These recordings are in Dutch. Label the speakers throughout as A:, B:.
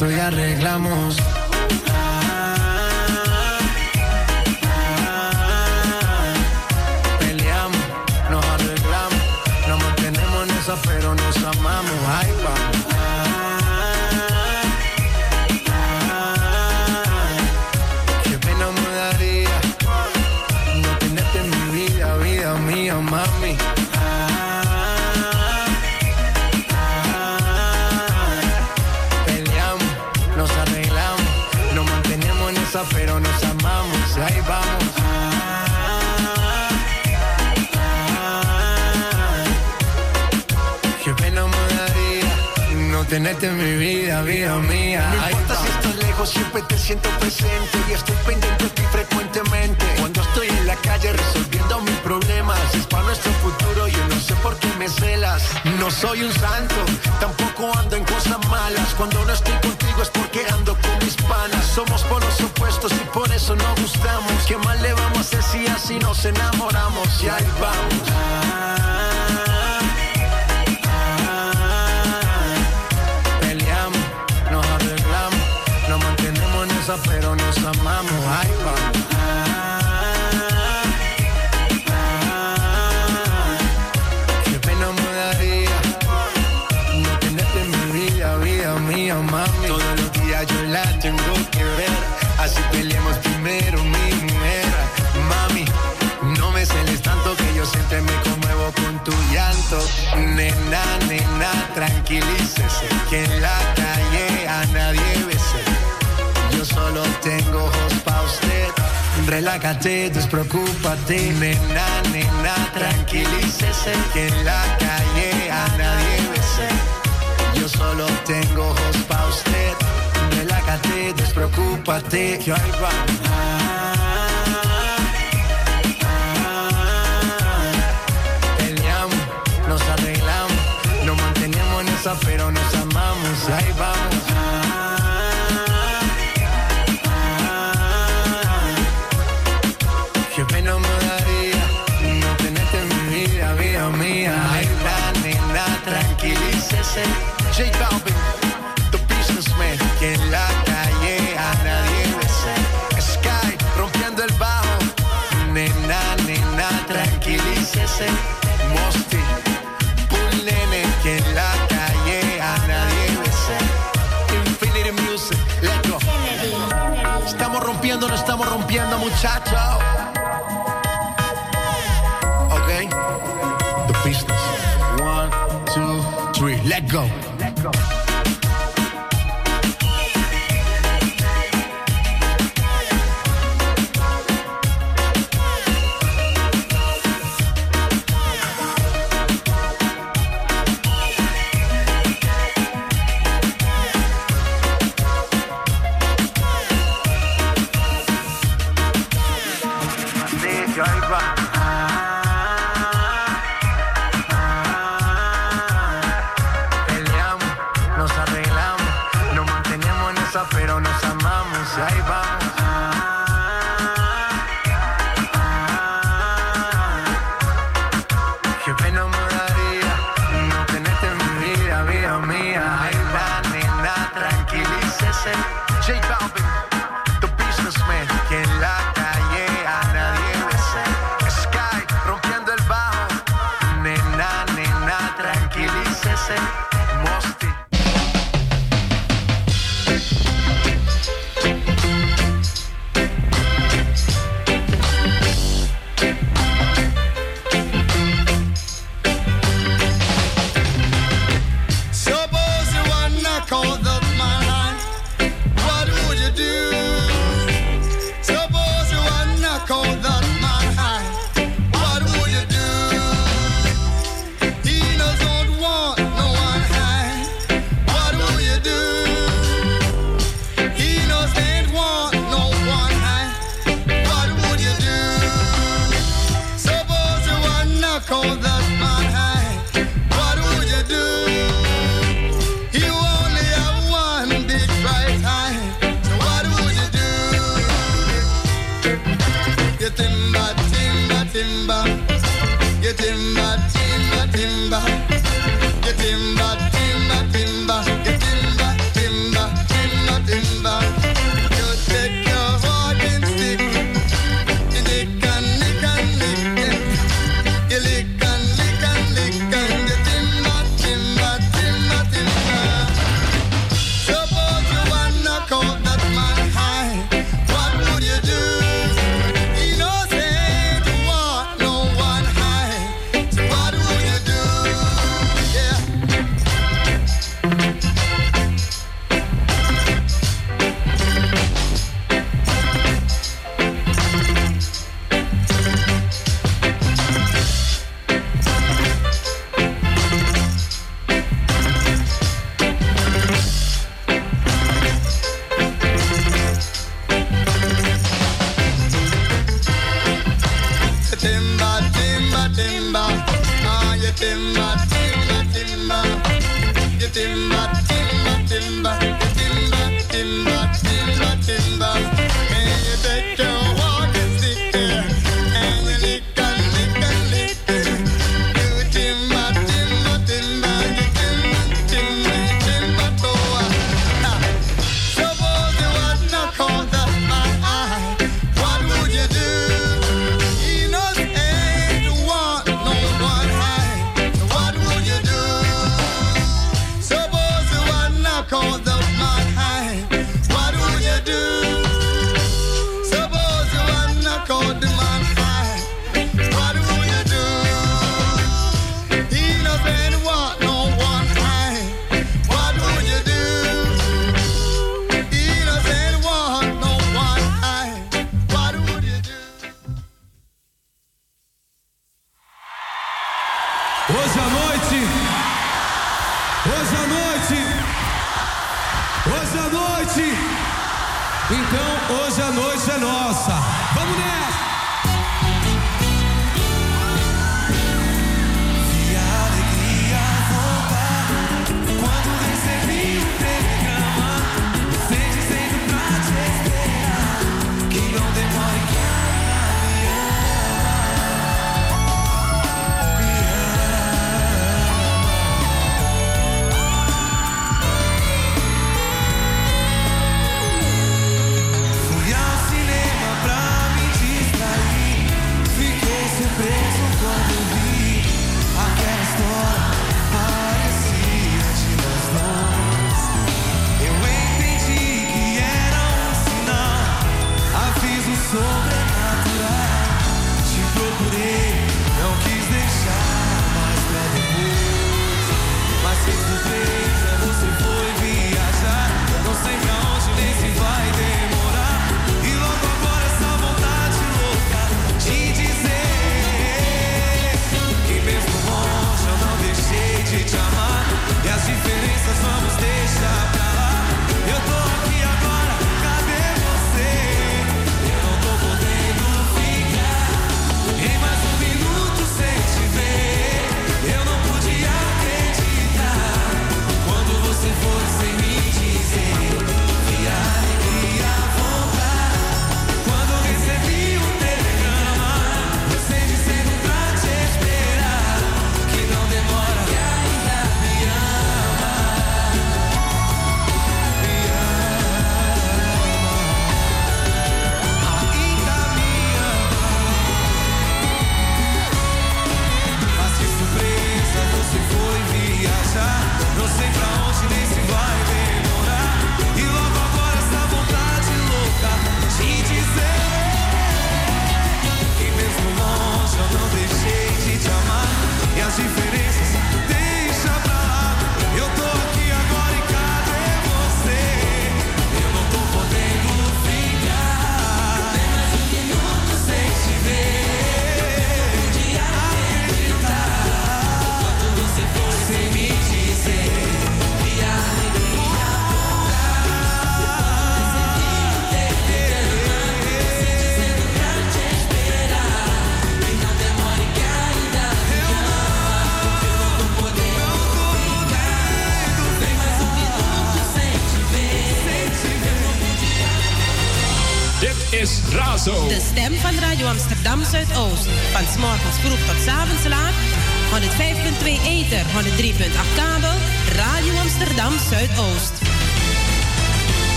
A: esto y
B: arreglamos. Qué pena me daría no tenerte en mi vida, vida mía. No importa si estás lejos, siempre te siento presente y estoy pendiente de ti frecuentemente. Cuando estoy en la calle resolviendo mis problemas, es para nuestro futuro y el porque me celas. No soy un santo, tampoco ando en cosas malas. Cuando no estoy contigo es porque ando con mis panas. Somos por los opuestos y por eso no gustamos. ¿Qué mal le vamos a hacer si así nos enamoramos? Y ahí vamos. que en la calle a nadie besé.
A: Yo solo tengo ojos pa' usted. Relájate, despreocúpate, nena, nena, tranquilícese, que en la calle a nadie besé. Yo solo tengo ojos pa' usted. Relájate, despreocúpate. pero nos amamos, ahí vamos. muchacho. Okay? The business. One,
C: two, three, let go.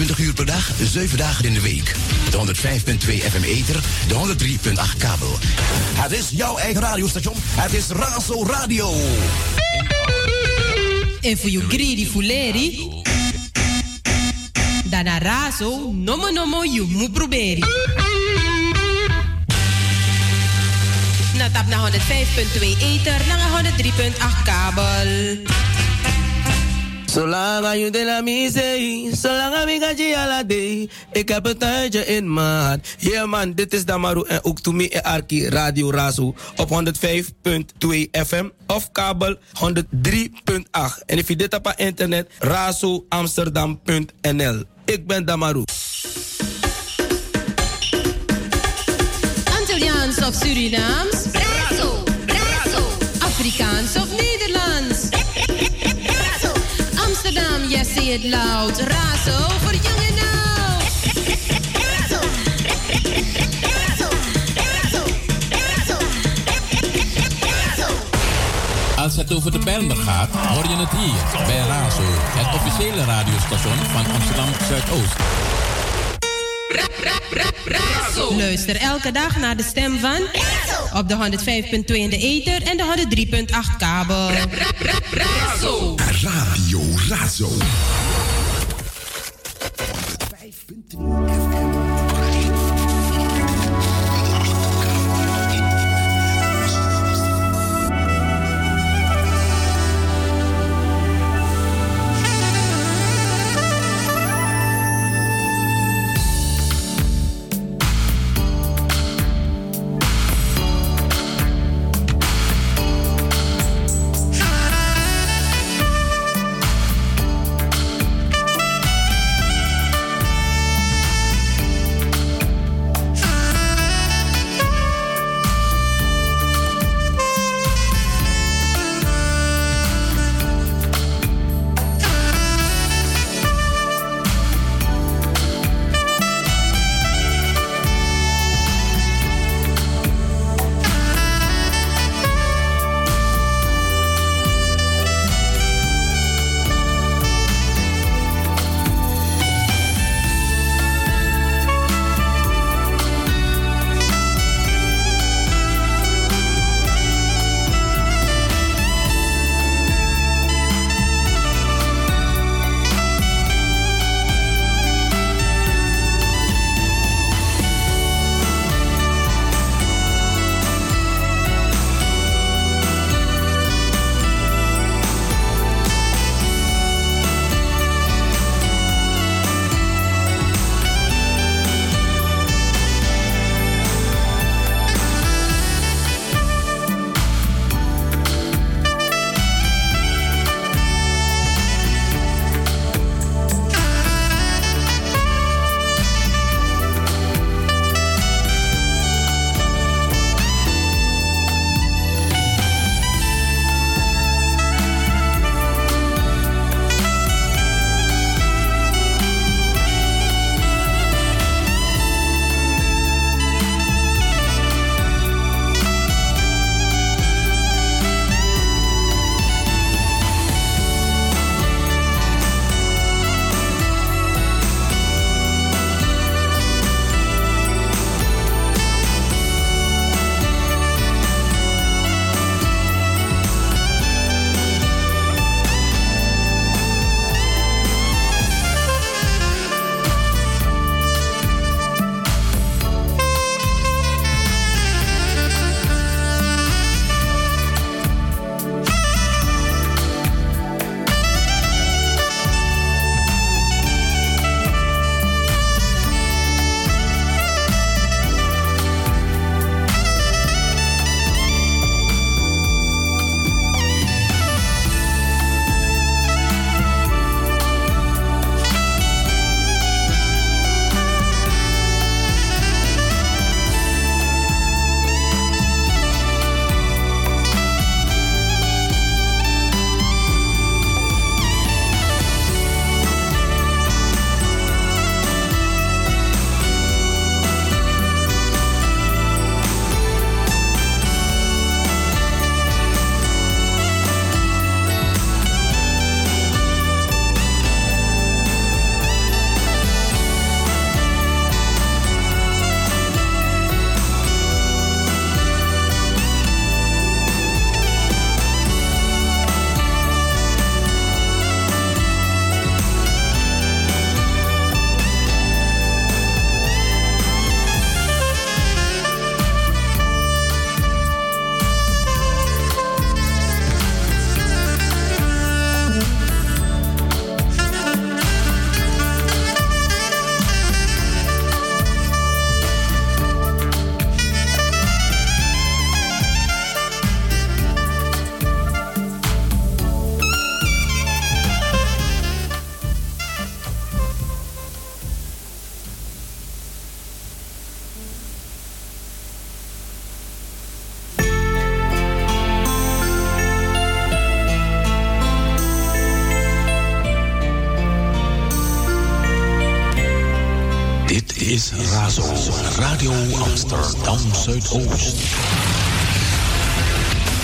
D: 24 uur per dag, 7 dagen in de week. De 105.2 FM Ether, de 103.8 kabel. Het is jouw eigen radiostation. Het is Razo Radio.
E: En voor you greedy fuleri. Dana razo, nomo nomo you moet proberen. Na tap na 105.2 ether, na 103.8 kabel.
F: Zolang je de la misei, zolang ik ga je ala day. Ik heb een tijdje in maat. Yeah man, dit is Damaru en ook to me en Arki Radio Razo op 105.2 FM of kabel 103.8. En if je dit op internet, razoamsterdam.nl. Ik ben Damaru.
E: Antilliaans of Surinaams?
G: Razo, razo,
E: Afrikaans Say it loud. Razo voor jong en oud.
G: razo, razo, razo, razo, razo.
H: Als het over de Bijlmer gaat, hoor je het hier bij Razo, het officiële radiostation van Amsterdam Zuidoost.
E: Luister elke dag naar de stem van op de 105.2 in de ether en de 103.8 kabel.
D: Radio Razo.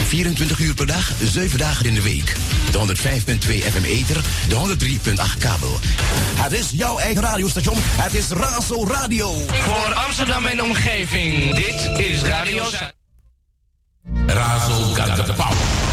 D: 24 uur per dag, 7 dagen in de week. De 105.2 FM Eter, de 103.8 kabel. Het is jouw eigen radiostation, het is Razo Radio.
I: Voor Amsterdam en omgeving, dit is Radio
C: Razo Power.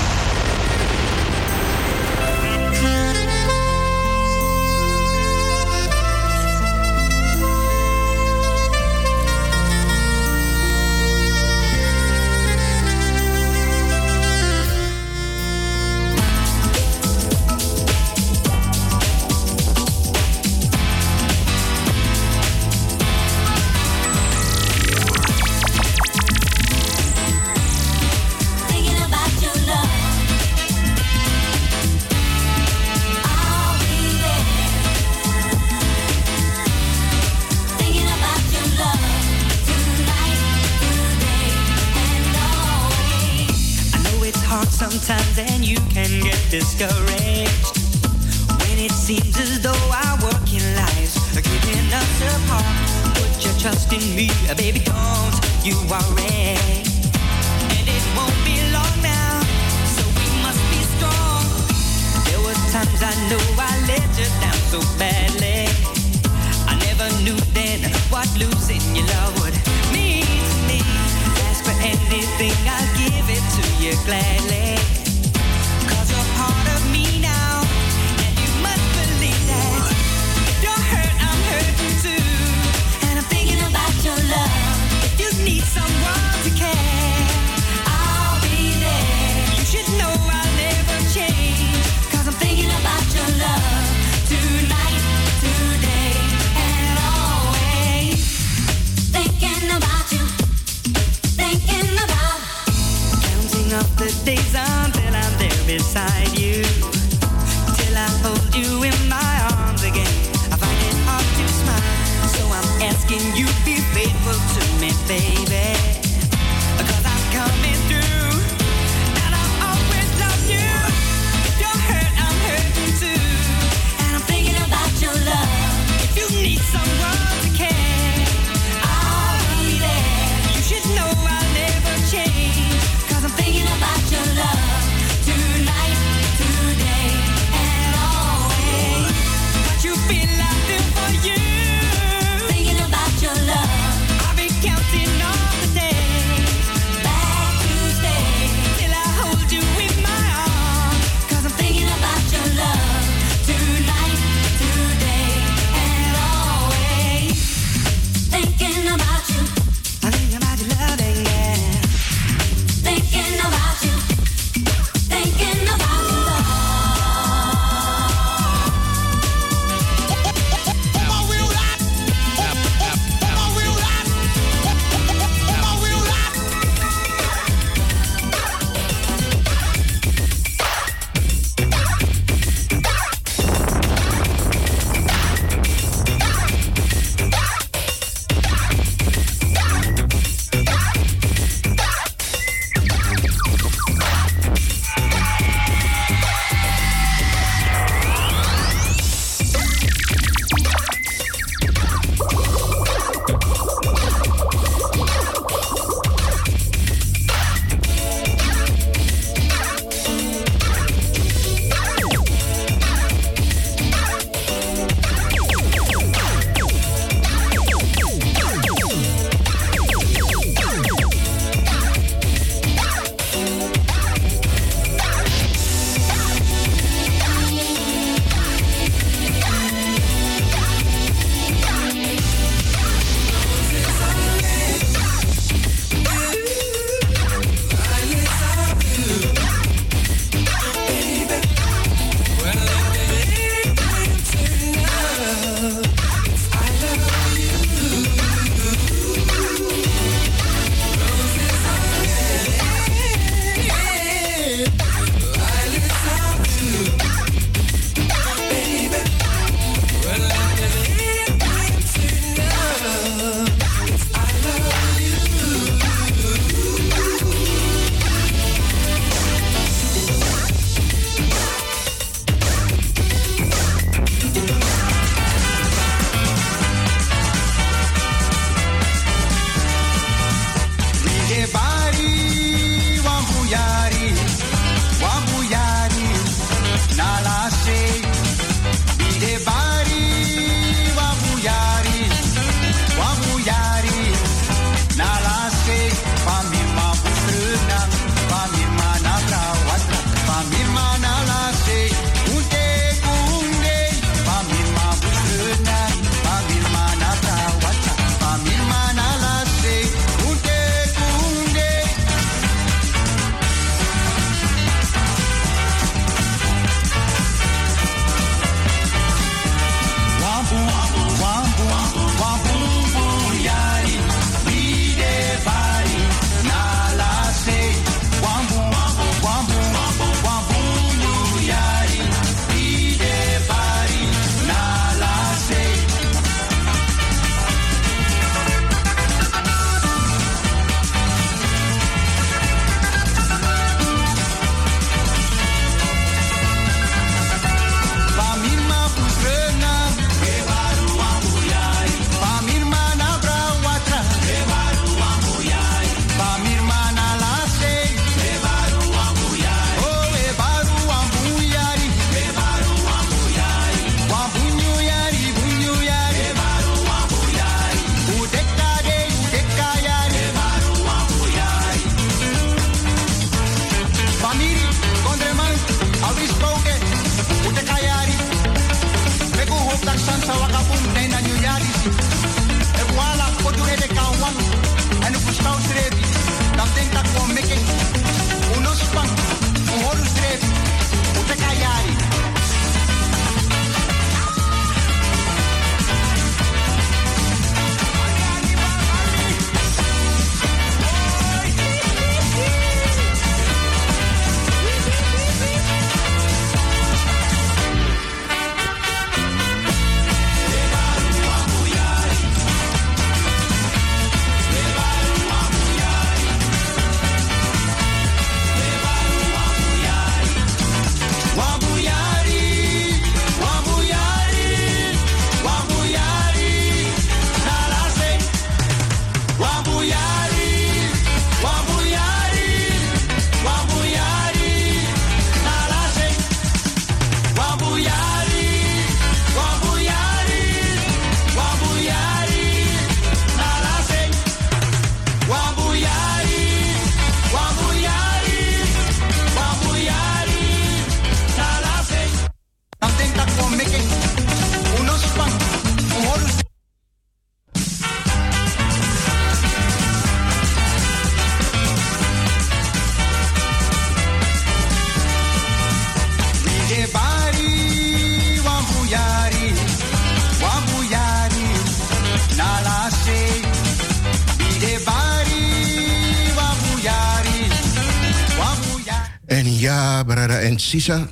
J: Sisa.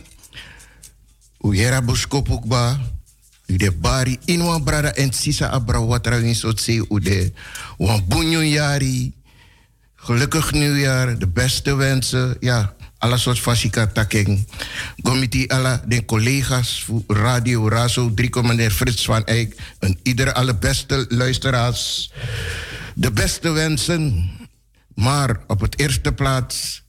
J: Uyera buskopukba. Ude bari inwa brada en sisa abra watra win so se ude. Wan yari. Gelukkig nieuwjaar, de beste wensen. Ja, alle soort fasika taking. Gomiti alla de collega's voor Radio Razo, drie meneer Frits van Eyck. En ieder alle beste luisteraars. De beste wensen. Maar op het eerste plaats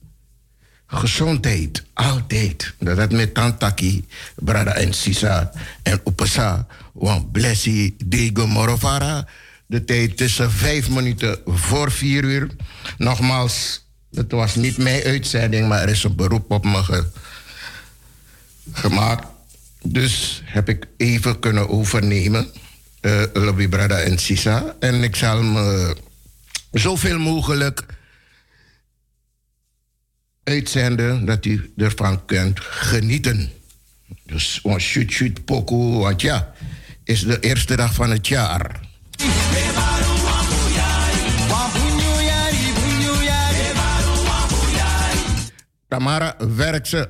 J: gezondheid. Altijd. Dat het met Tantaki, Brada en Sisa en Upasa. Want Blessie Diego Morovara. De tijd tussen vijf minuten voor vier uur. Nogmaals, het was niet mijn uitzending, maar er is een beroep op me ge- gemaakt. Dus heb ik even kunnen overnemen. eh Lobby Brada en Sisa. En ik zal me zoveel mogelijk uitzenden dat u ervan kunt genieten. Dus on shoot shoot pokoe, want ja, is de eerste dag van het jaar. Tamara werkt ze.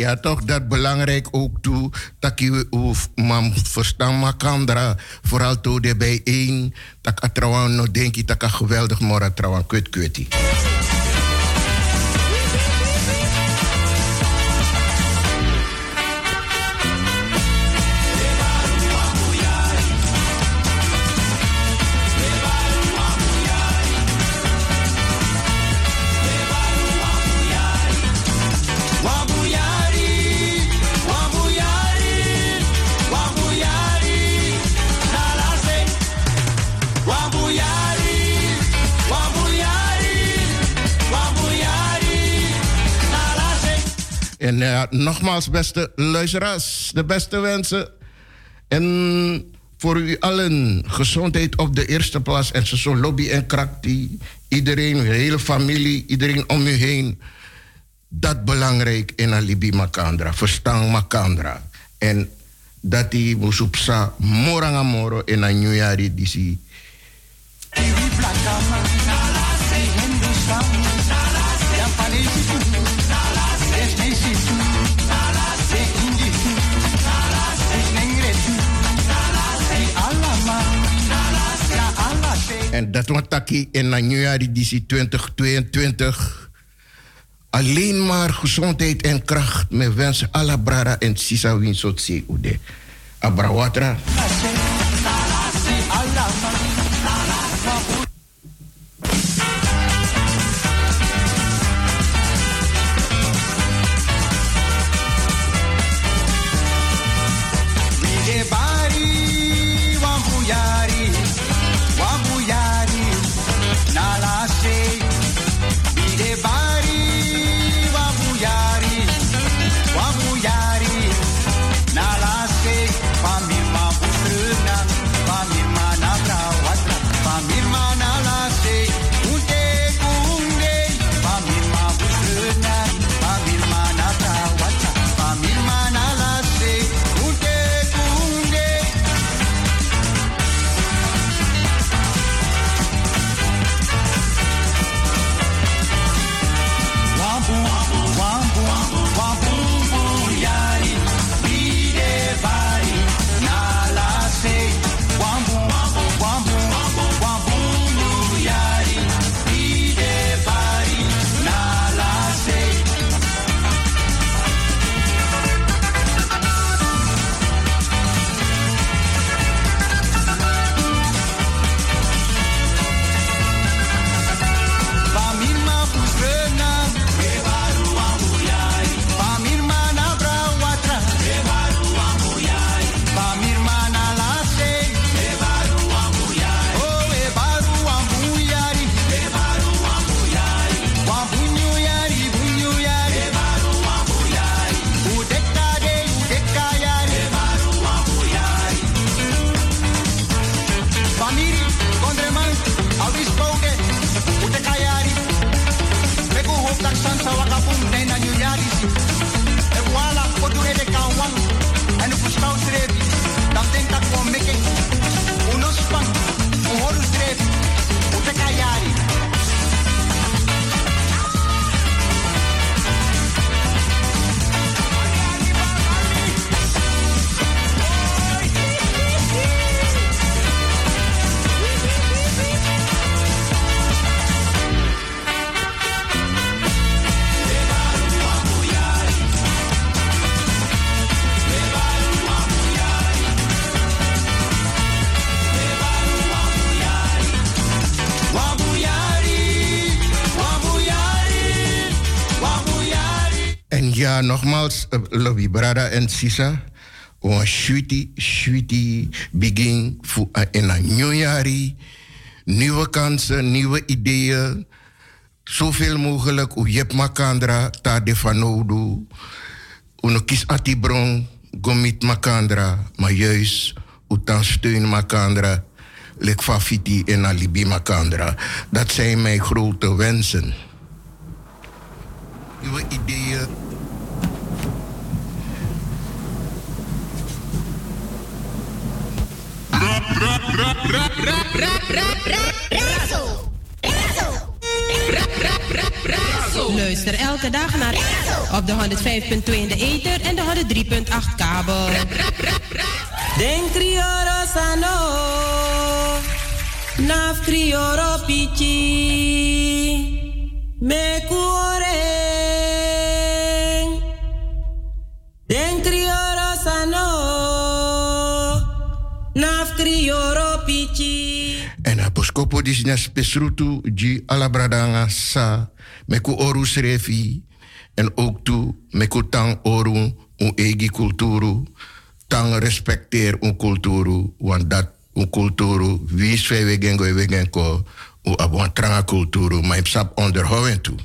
J: Ja, toch dat belangrijk ook toe. Dat je of man verstaan makandra. Vooral toe de bijeen. Dat ik trouwens nog denk dat ik geweldig mora trouwens kut kutie. En eh, nogmaals, beste luisteraars, de beste wensen. En voor u allen gezondheid op de eerste plaats. En zo lobby en krak die iedereen, uw hele familie, iedereen om u heen. Dat belangrijk in Alibi Makandra, verstaan Makandra. En dat die musupsa moranga moro in een nieuwjaar. En dat taki in disi 2022. Alleen maar gezondheid en kracht. Met wensen alla brara en sisa win sot se ude. Abrawatra.
K: Bari,
J: Ja, nogmaals, uh, Lobby Brada en Sisa. Een sweetie, sweetie begin voor in een nieuw jaar. Nieuwe kansen, nieuwe ideeën. Zoveel mogelijk. U hebt makandra, ta de fanodu. Uno kies atibron, gomit makandra. Maar juist, u dan steun makandra. Lek fafiti en alibi makandra. Dat zijn mijn grote wensen. Nieuwe ideeën.
E: Luister elke dag naar op de 105.2 in de ether en de 103.8 kabel. Den crioro sano, naf crioro pichi, me cuore.
J: En aposkopo disnya spesrutu ji alabradanga sa meku oru srefi en ook tu meku tang oru un egi kulturu tang respecteer un kulturu want dat un kulturu wie is we gengo we gengo u abon tranga kulturu sap onderhouden tu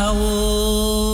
L: de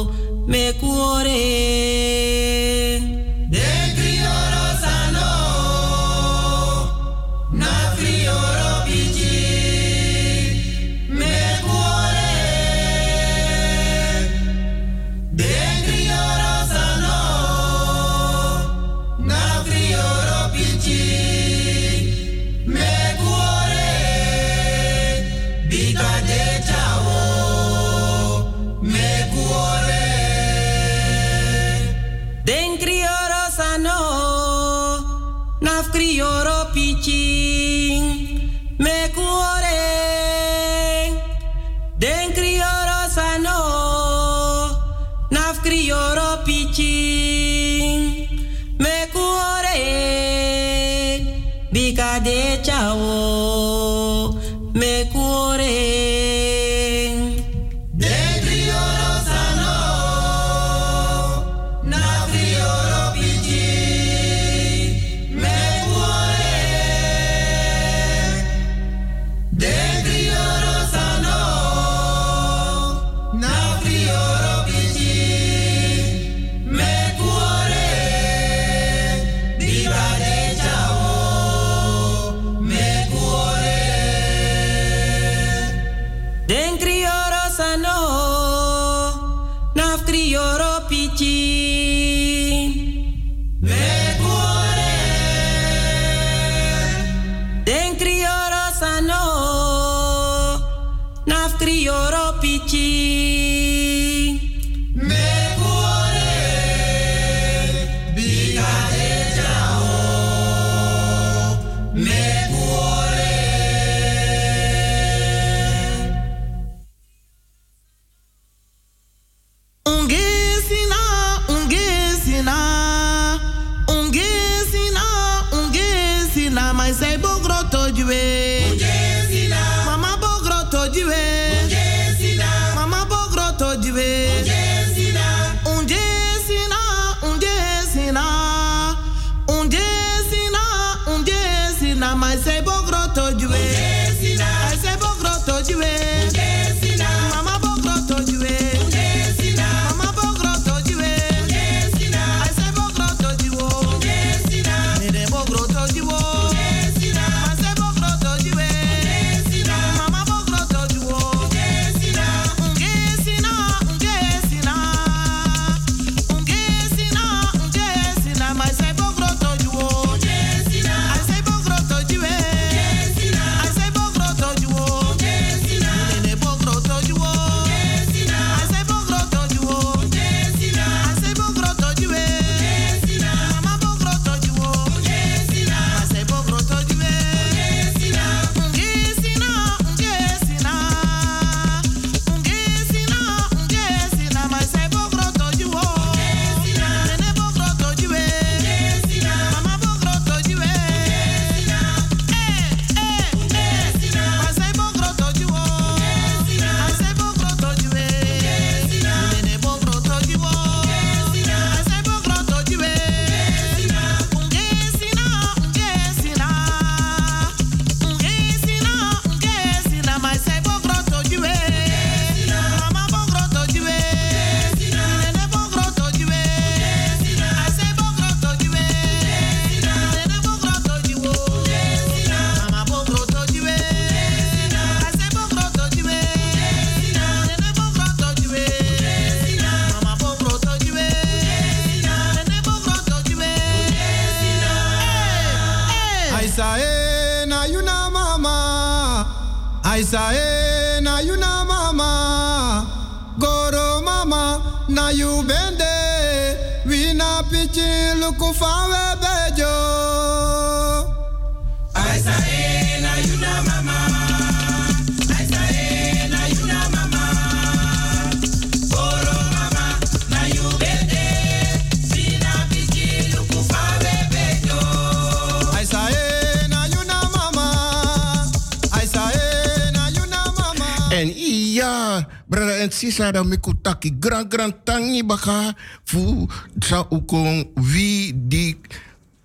J: sada miku taki gran gran tangi baka fu sa ukon wi di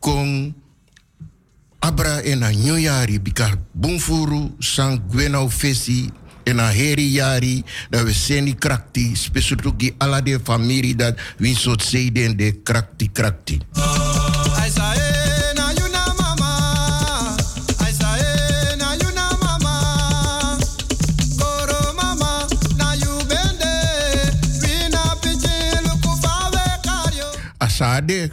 J: kon abra ena a bika bunfuru san gwenau fesi ena heri yari da we seni krakti spesifiek ala de familie dat win soort zeden de krakti krakti.
M: sadik.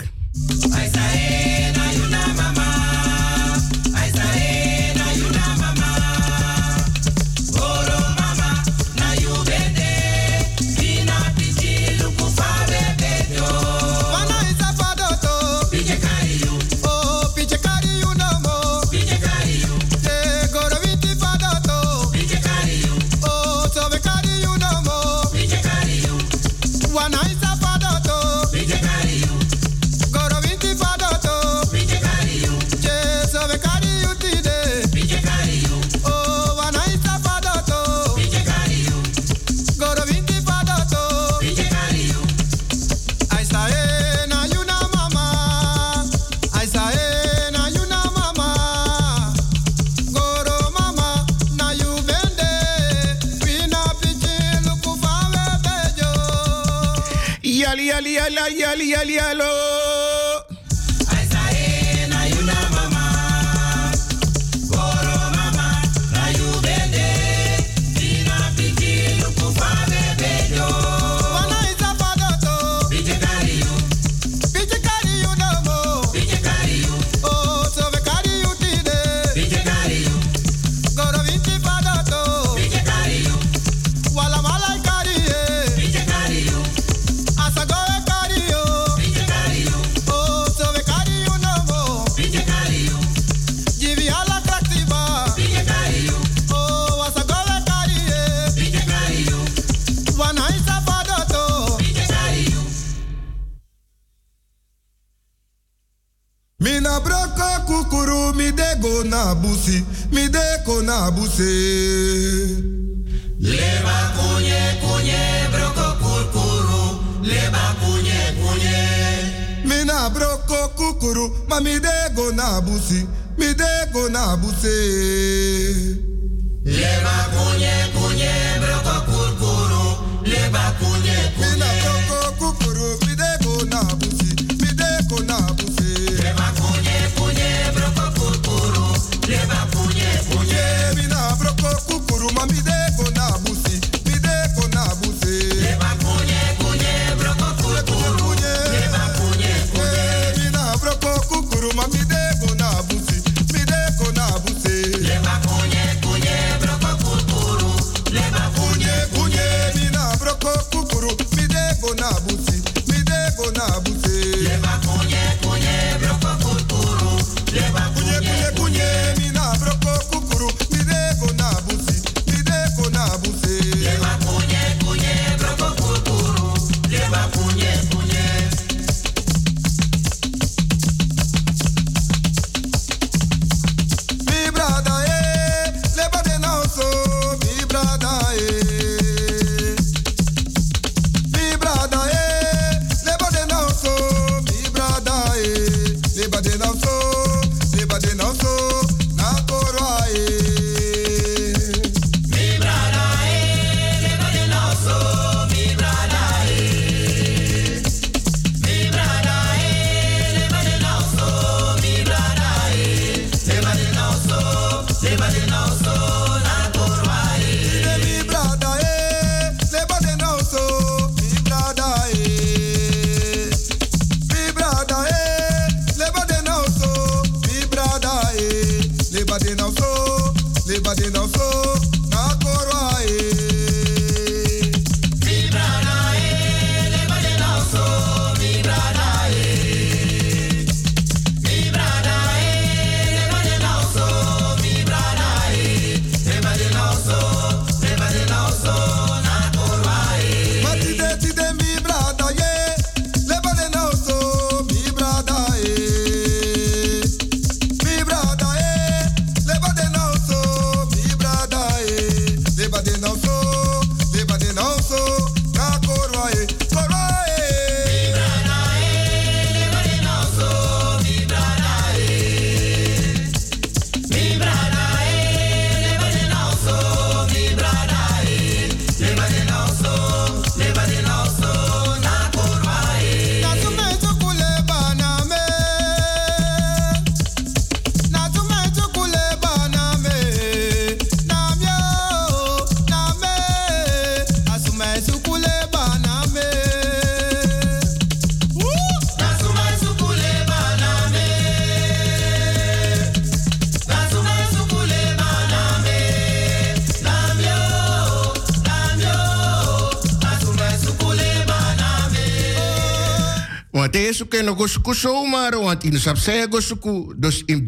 M: kuso maro
N: want in de saya go dus in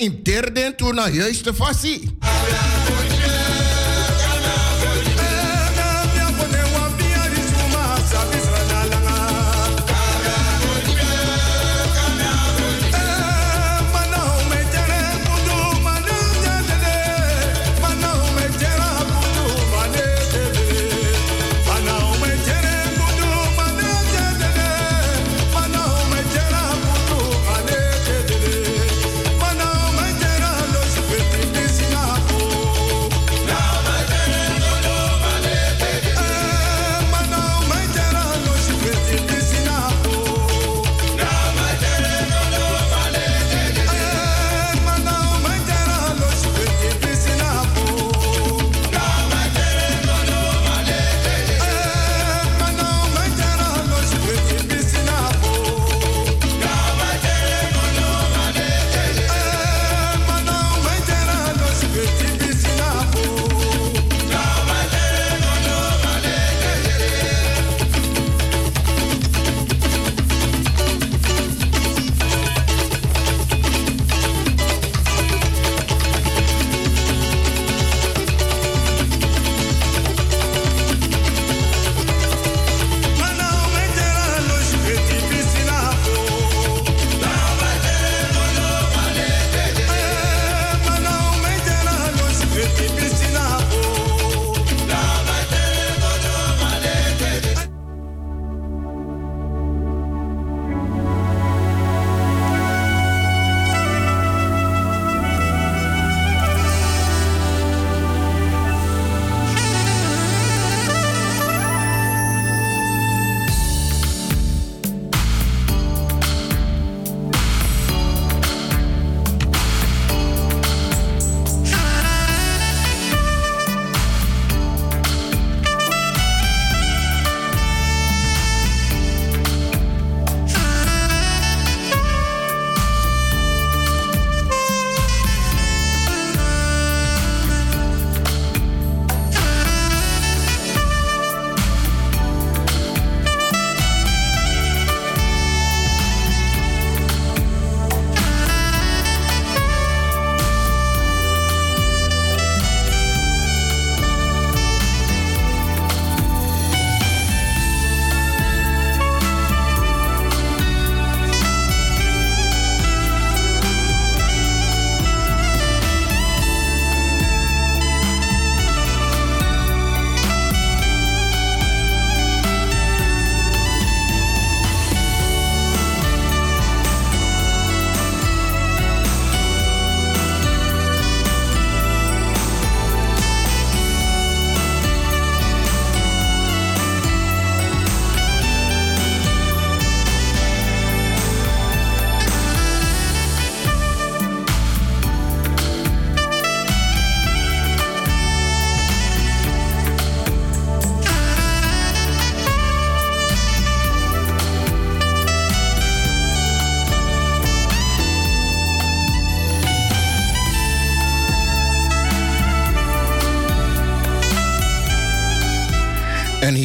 N: in derde toen naar huis
O: te.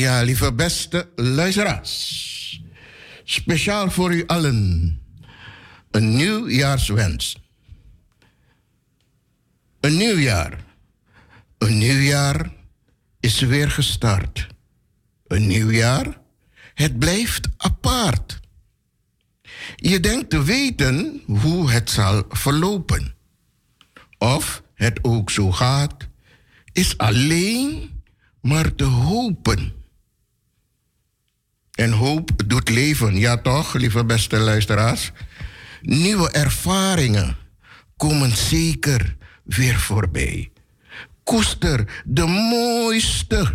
O: Ja, lieve beste luisteraars. Speciaal voor u allen. Een nieuwjaarswens. Een nieuw jaar. Een nieuw jaar is weer gestart. Een nieuw jaar. Het blijft apart. Je denkt te weten hoe het zal verlopen. Of het ook zo gaat, is alleen maar te hopen. En hoop doet leven, ja toch, lieve beste luisteraars? Nieuwe ervaringen komen zeker weer voorbij. Koester de mooiste,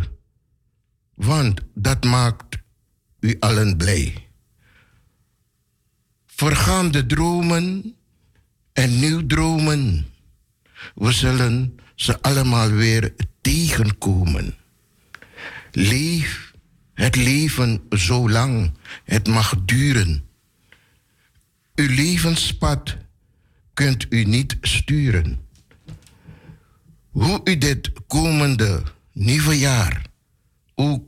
O: want dat maakt u allen blij. Vergaande dromen en nieuw dromen, we zullen ze allemaal weer tegenkomen. Leef het leven zolang het mag duren. Uw levenspad kunt u niet sturen. Hoe u dit komende nieuwe jaar ook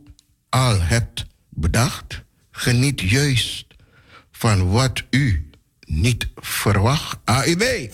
O: al hebt bedacht, geniet juist van wat u niet verwacht. AIB.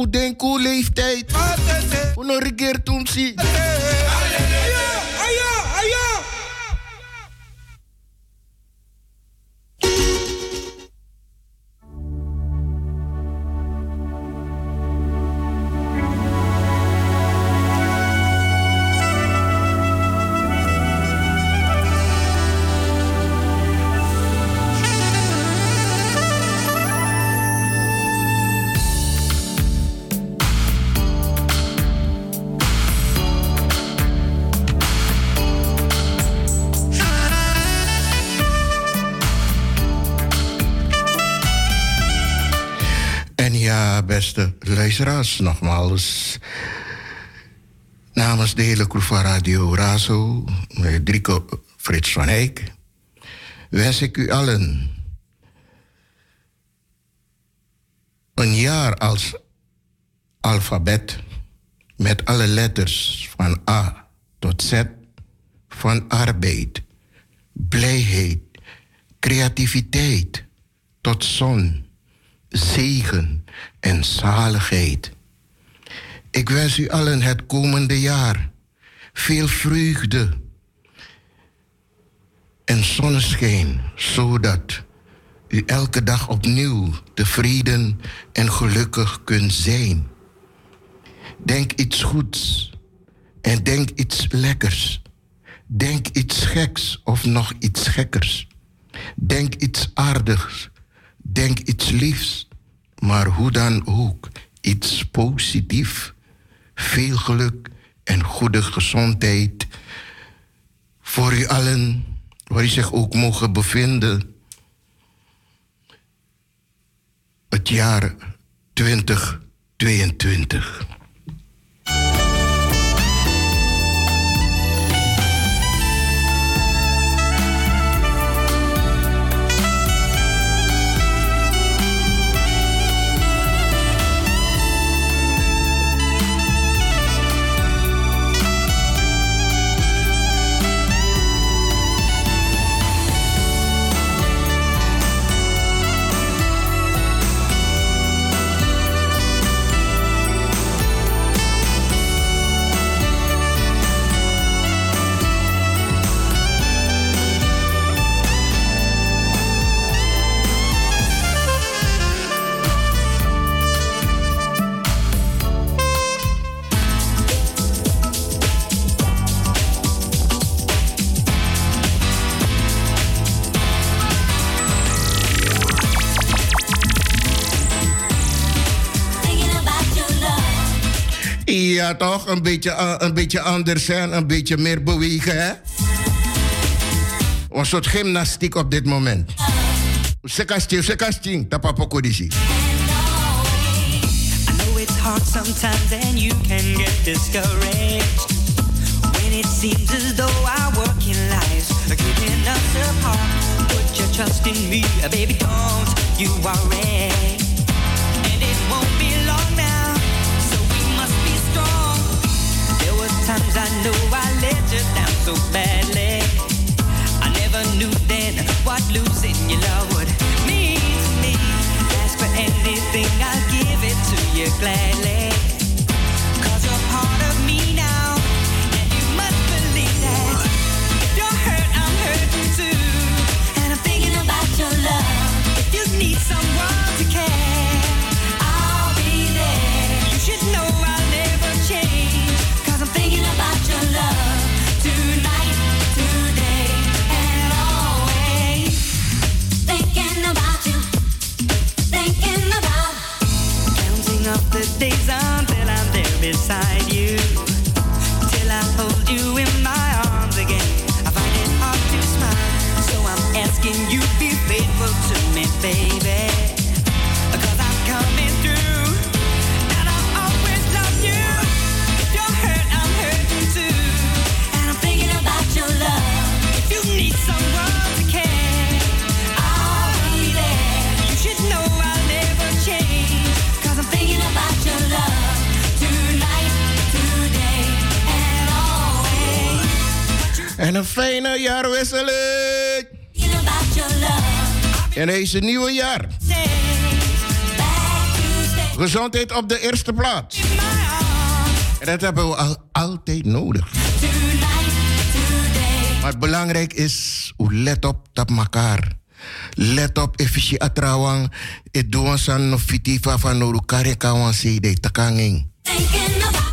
J: Rustig, hoe nogmaals. Namens de hele crew Radio Razo, Drico Frits van Eyck, wens ik u allen een jaar als alfabet met alle letters van A tot Z van arbeid, blijheid, creativiteit tot zon, zegen en zaligheid. Ik wens u allen het komende jaar veel vreugde en zonneschijn, zodat u elke dag opnieuw tevreden en gelukkig kunt zijn. Denk iets goeds en denk iets lekkers. Denk iets geks of nog iets gekkers. Denk iets aardigs. Denk iets liefs. Maar hoe dan ook, iets positiefs. Veel geluk en goede gezondheid voor u allen, waar u zich ook mogen bevinden. Het jaar 2022. Ja, toch? Een beetje, eh, een beetje anders zijn, een beetje meer bewegen, hè? Een soort gymnastiek op dit moment. Sekasting, sekasting, tapapokodisi.
C: I know it's hard sometimes and you can get discouraged when it seems as though our working lives are keeping us apart. Put your trust in me, baby, don't you worry. There were times I know I let you down so badly. I never knew then what losing your love would mean to me. Ask for anything, I'll give it to you gladly.
J: En een fijne jaarwisseling. En deze nieuwe jaar. Gezondheid op de eerste plaats. En dat hebben we al, altijd nodig. Maar belangrijk is, let op dat elkaar. Let op efficie atrawang. Het doen san no fiti van no kare kawan se de takanging.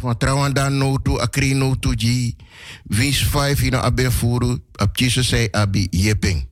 J: Van trouwen dan no to akri no to ji. Wins 5 in furu. Op Jesus say abi yeping.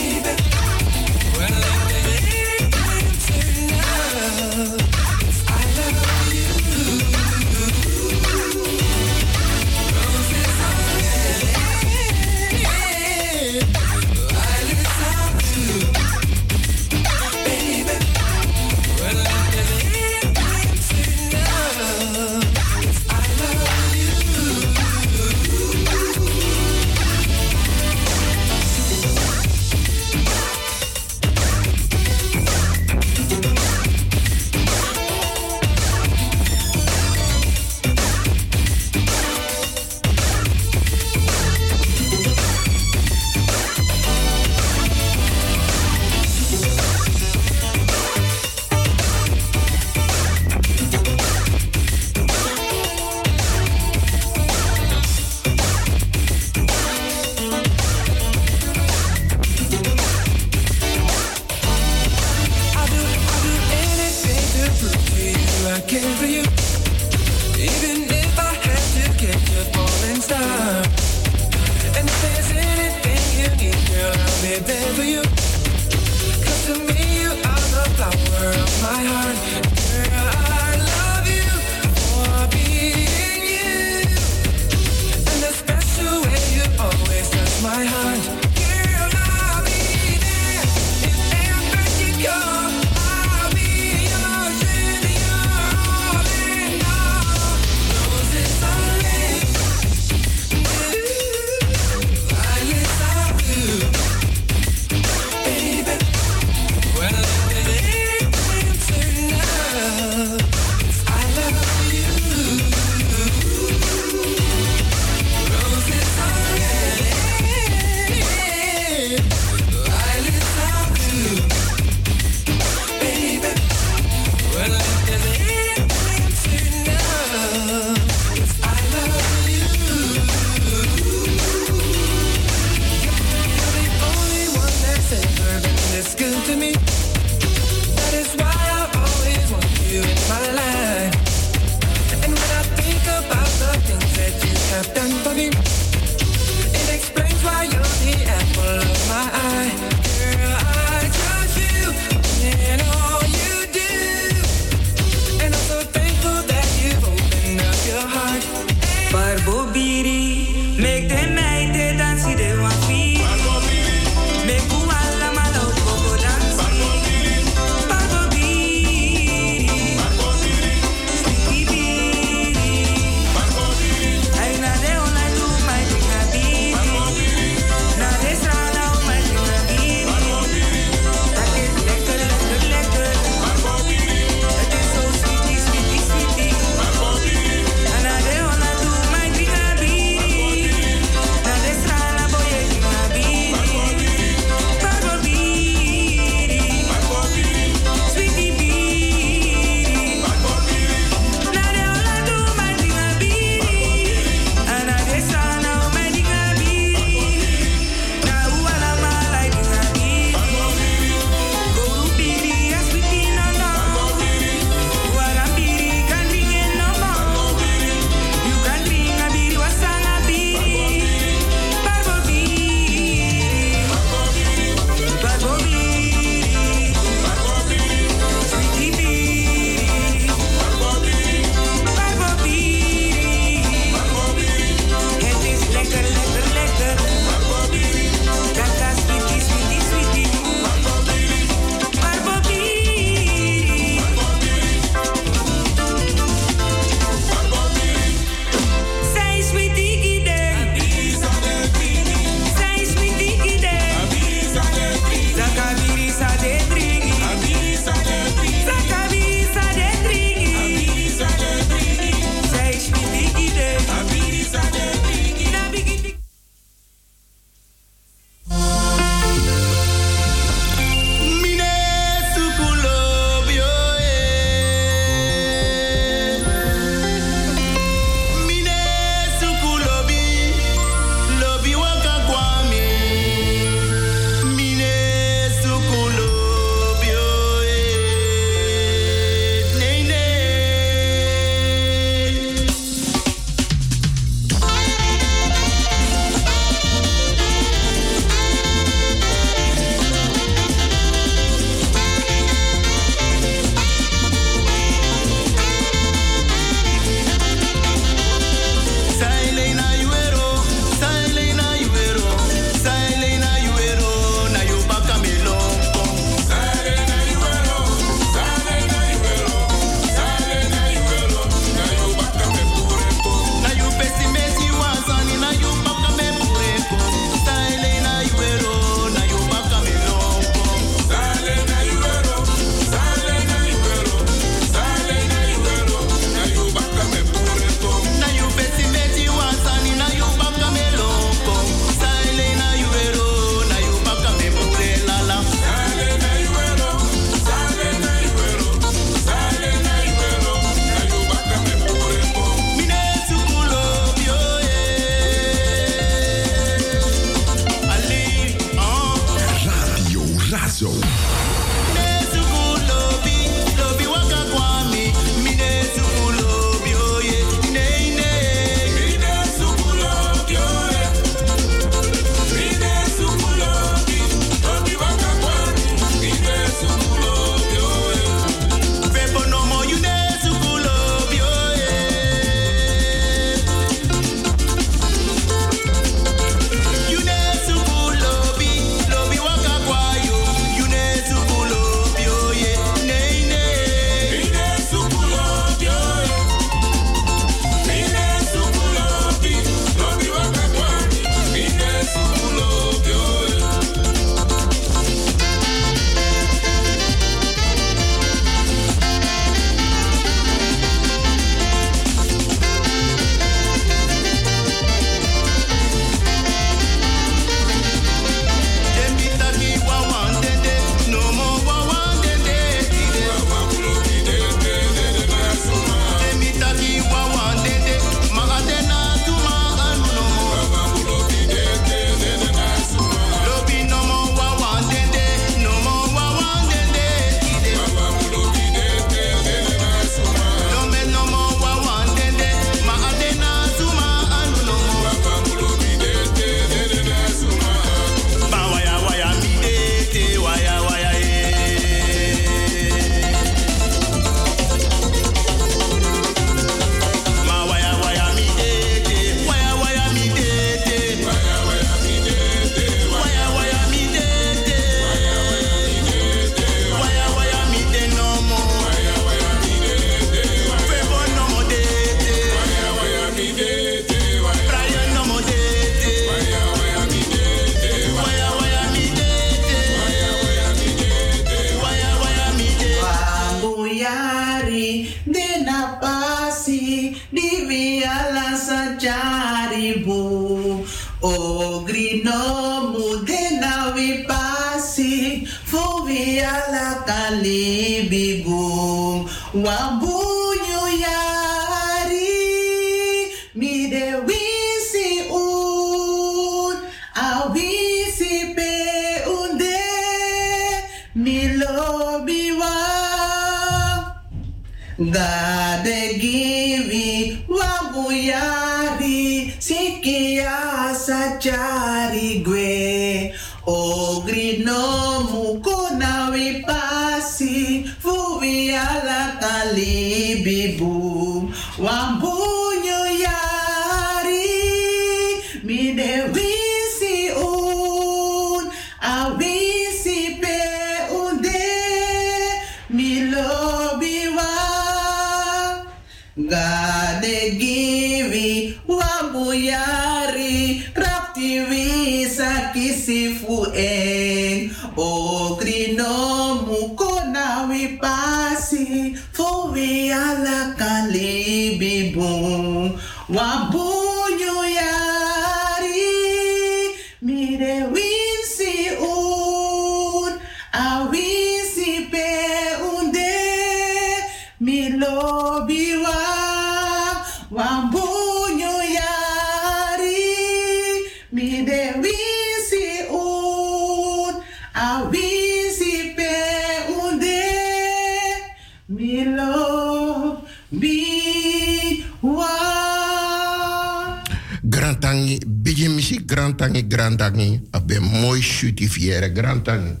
P: fiere grantan.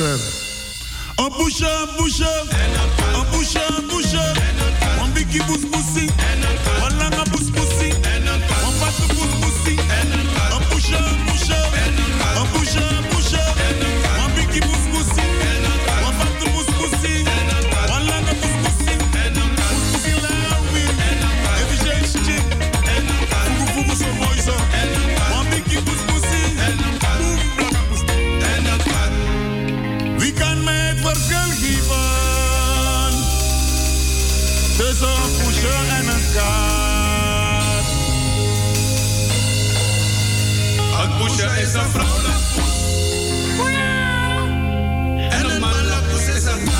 P: water. Opusha, pusha, opusha, pusha, opusha, oh, opusha, opusha, is een vrouw. En een man een.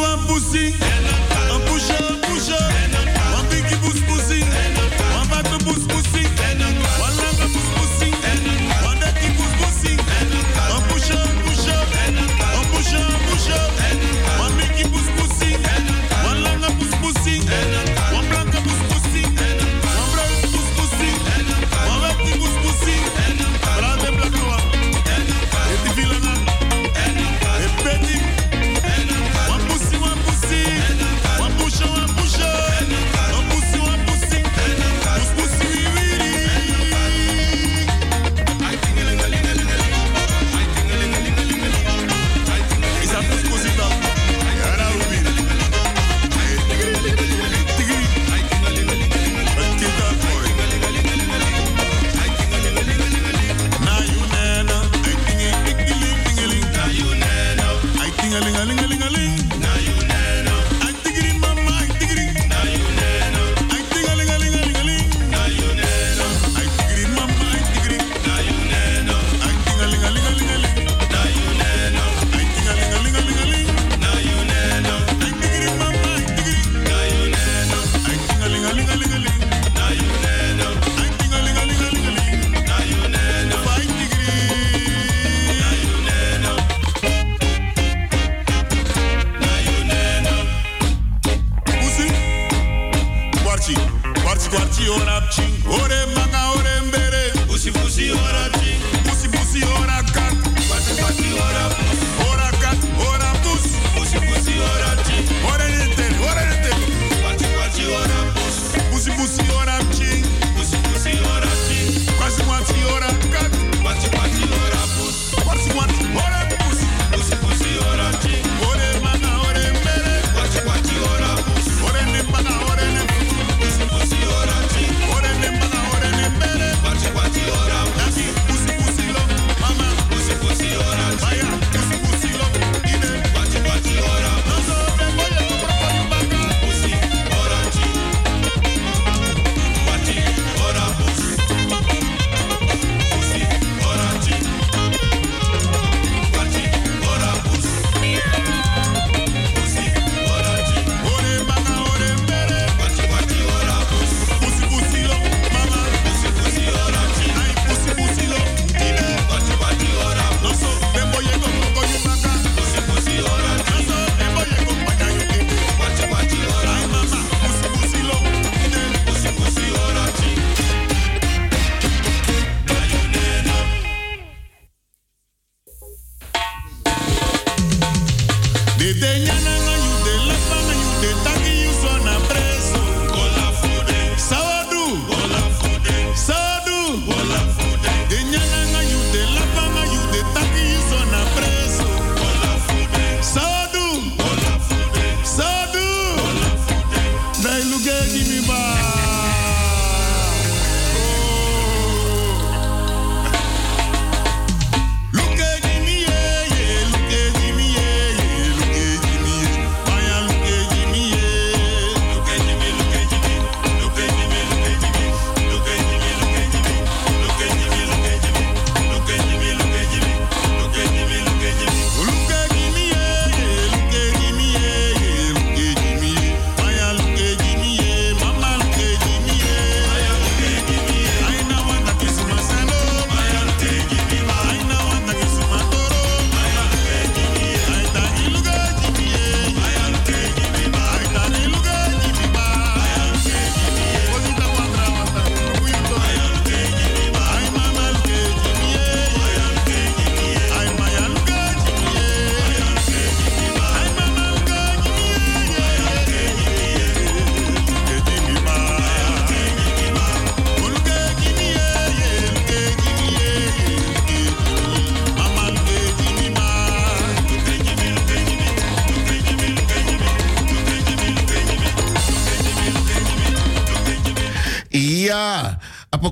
J: Wapusi.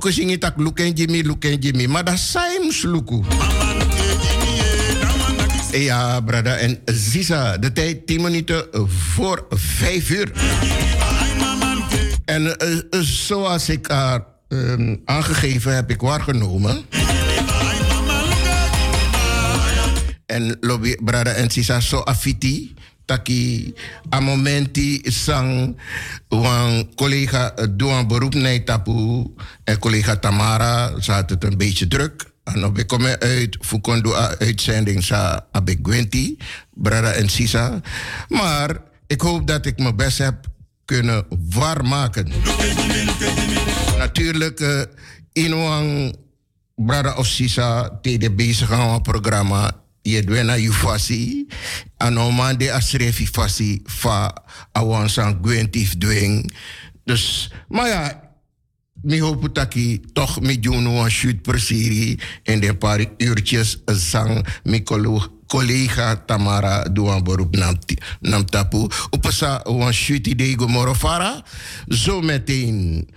J: Apoko singi tak luken Jimmy, luken Jimmy. Maar dat zijn sluku. Ja, brada. En Ziza, de tijd 10 minuten voor 5 uur. En eh, zoals ik haar ehm, aangegeven heb, ik waargenomen. En lobby, brada en Ziza, zo afiti. Taki, a momenti sang wan collega eh, doe een beroep tapu en collega Tamara had het een beetje druk. En we komen uit voor kondo uitzending sa abegwenti, brada en sisa. Maar ik hoop dat ik mijn best heb kunnen waarmaken. Natuurlijk, uh, in brada of sisa, tede bezig aan een programma je dwena yu fasi. Anoman de asrefi fasi fa awan san gwentif dwing dus maar ja mi hoop ik toch mi doen een shoot per serie in de paar uurtjes zang mi collega Tamara een beroep nam, nam tapu. Opesa een shoot idee gomorofara zo meteen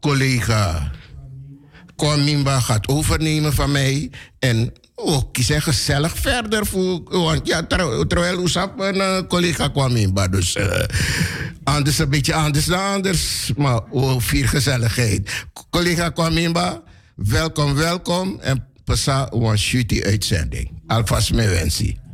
J: collega Kwamimba gaat overnemen van mij en Oh, kies zijn gezellig verder voor. Want ja, ter, terwijl Oesap een uh, collega kwam in. Maar dus uh, anders een beetje anders dan anders. Maar oh, vier gezelligheid. Collega kwam in. Welkom, welkom. En passa een shooty uitzending. Alvast mijn wensie.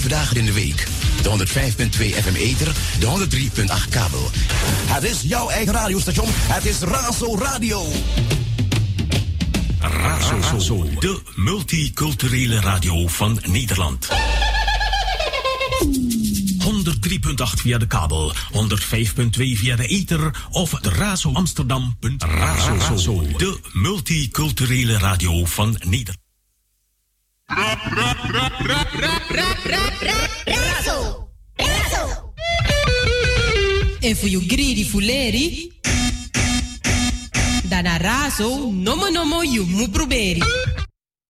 D: 7 dagen in de week. De 105.2 FM Ether, de 103.8 kabel. Het is jouw eigen radiostation. Het is Razo Radio.
Q: Razo, de multiculturele radio van Nederland. 103.8 via de kabel, 105.2 via de ether of de Razo Amsterdam. Razo, de multiculturele radio van Nederland.
E: Fuleri, dan a razo, nomo nomo you mu proberi.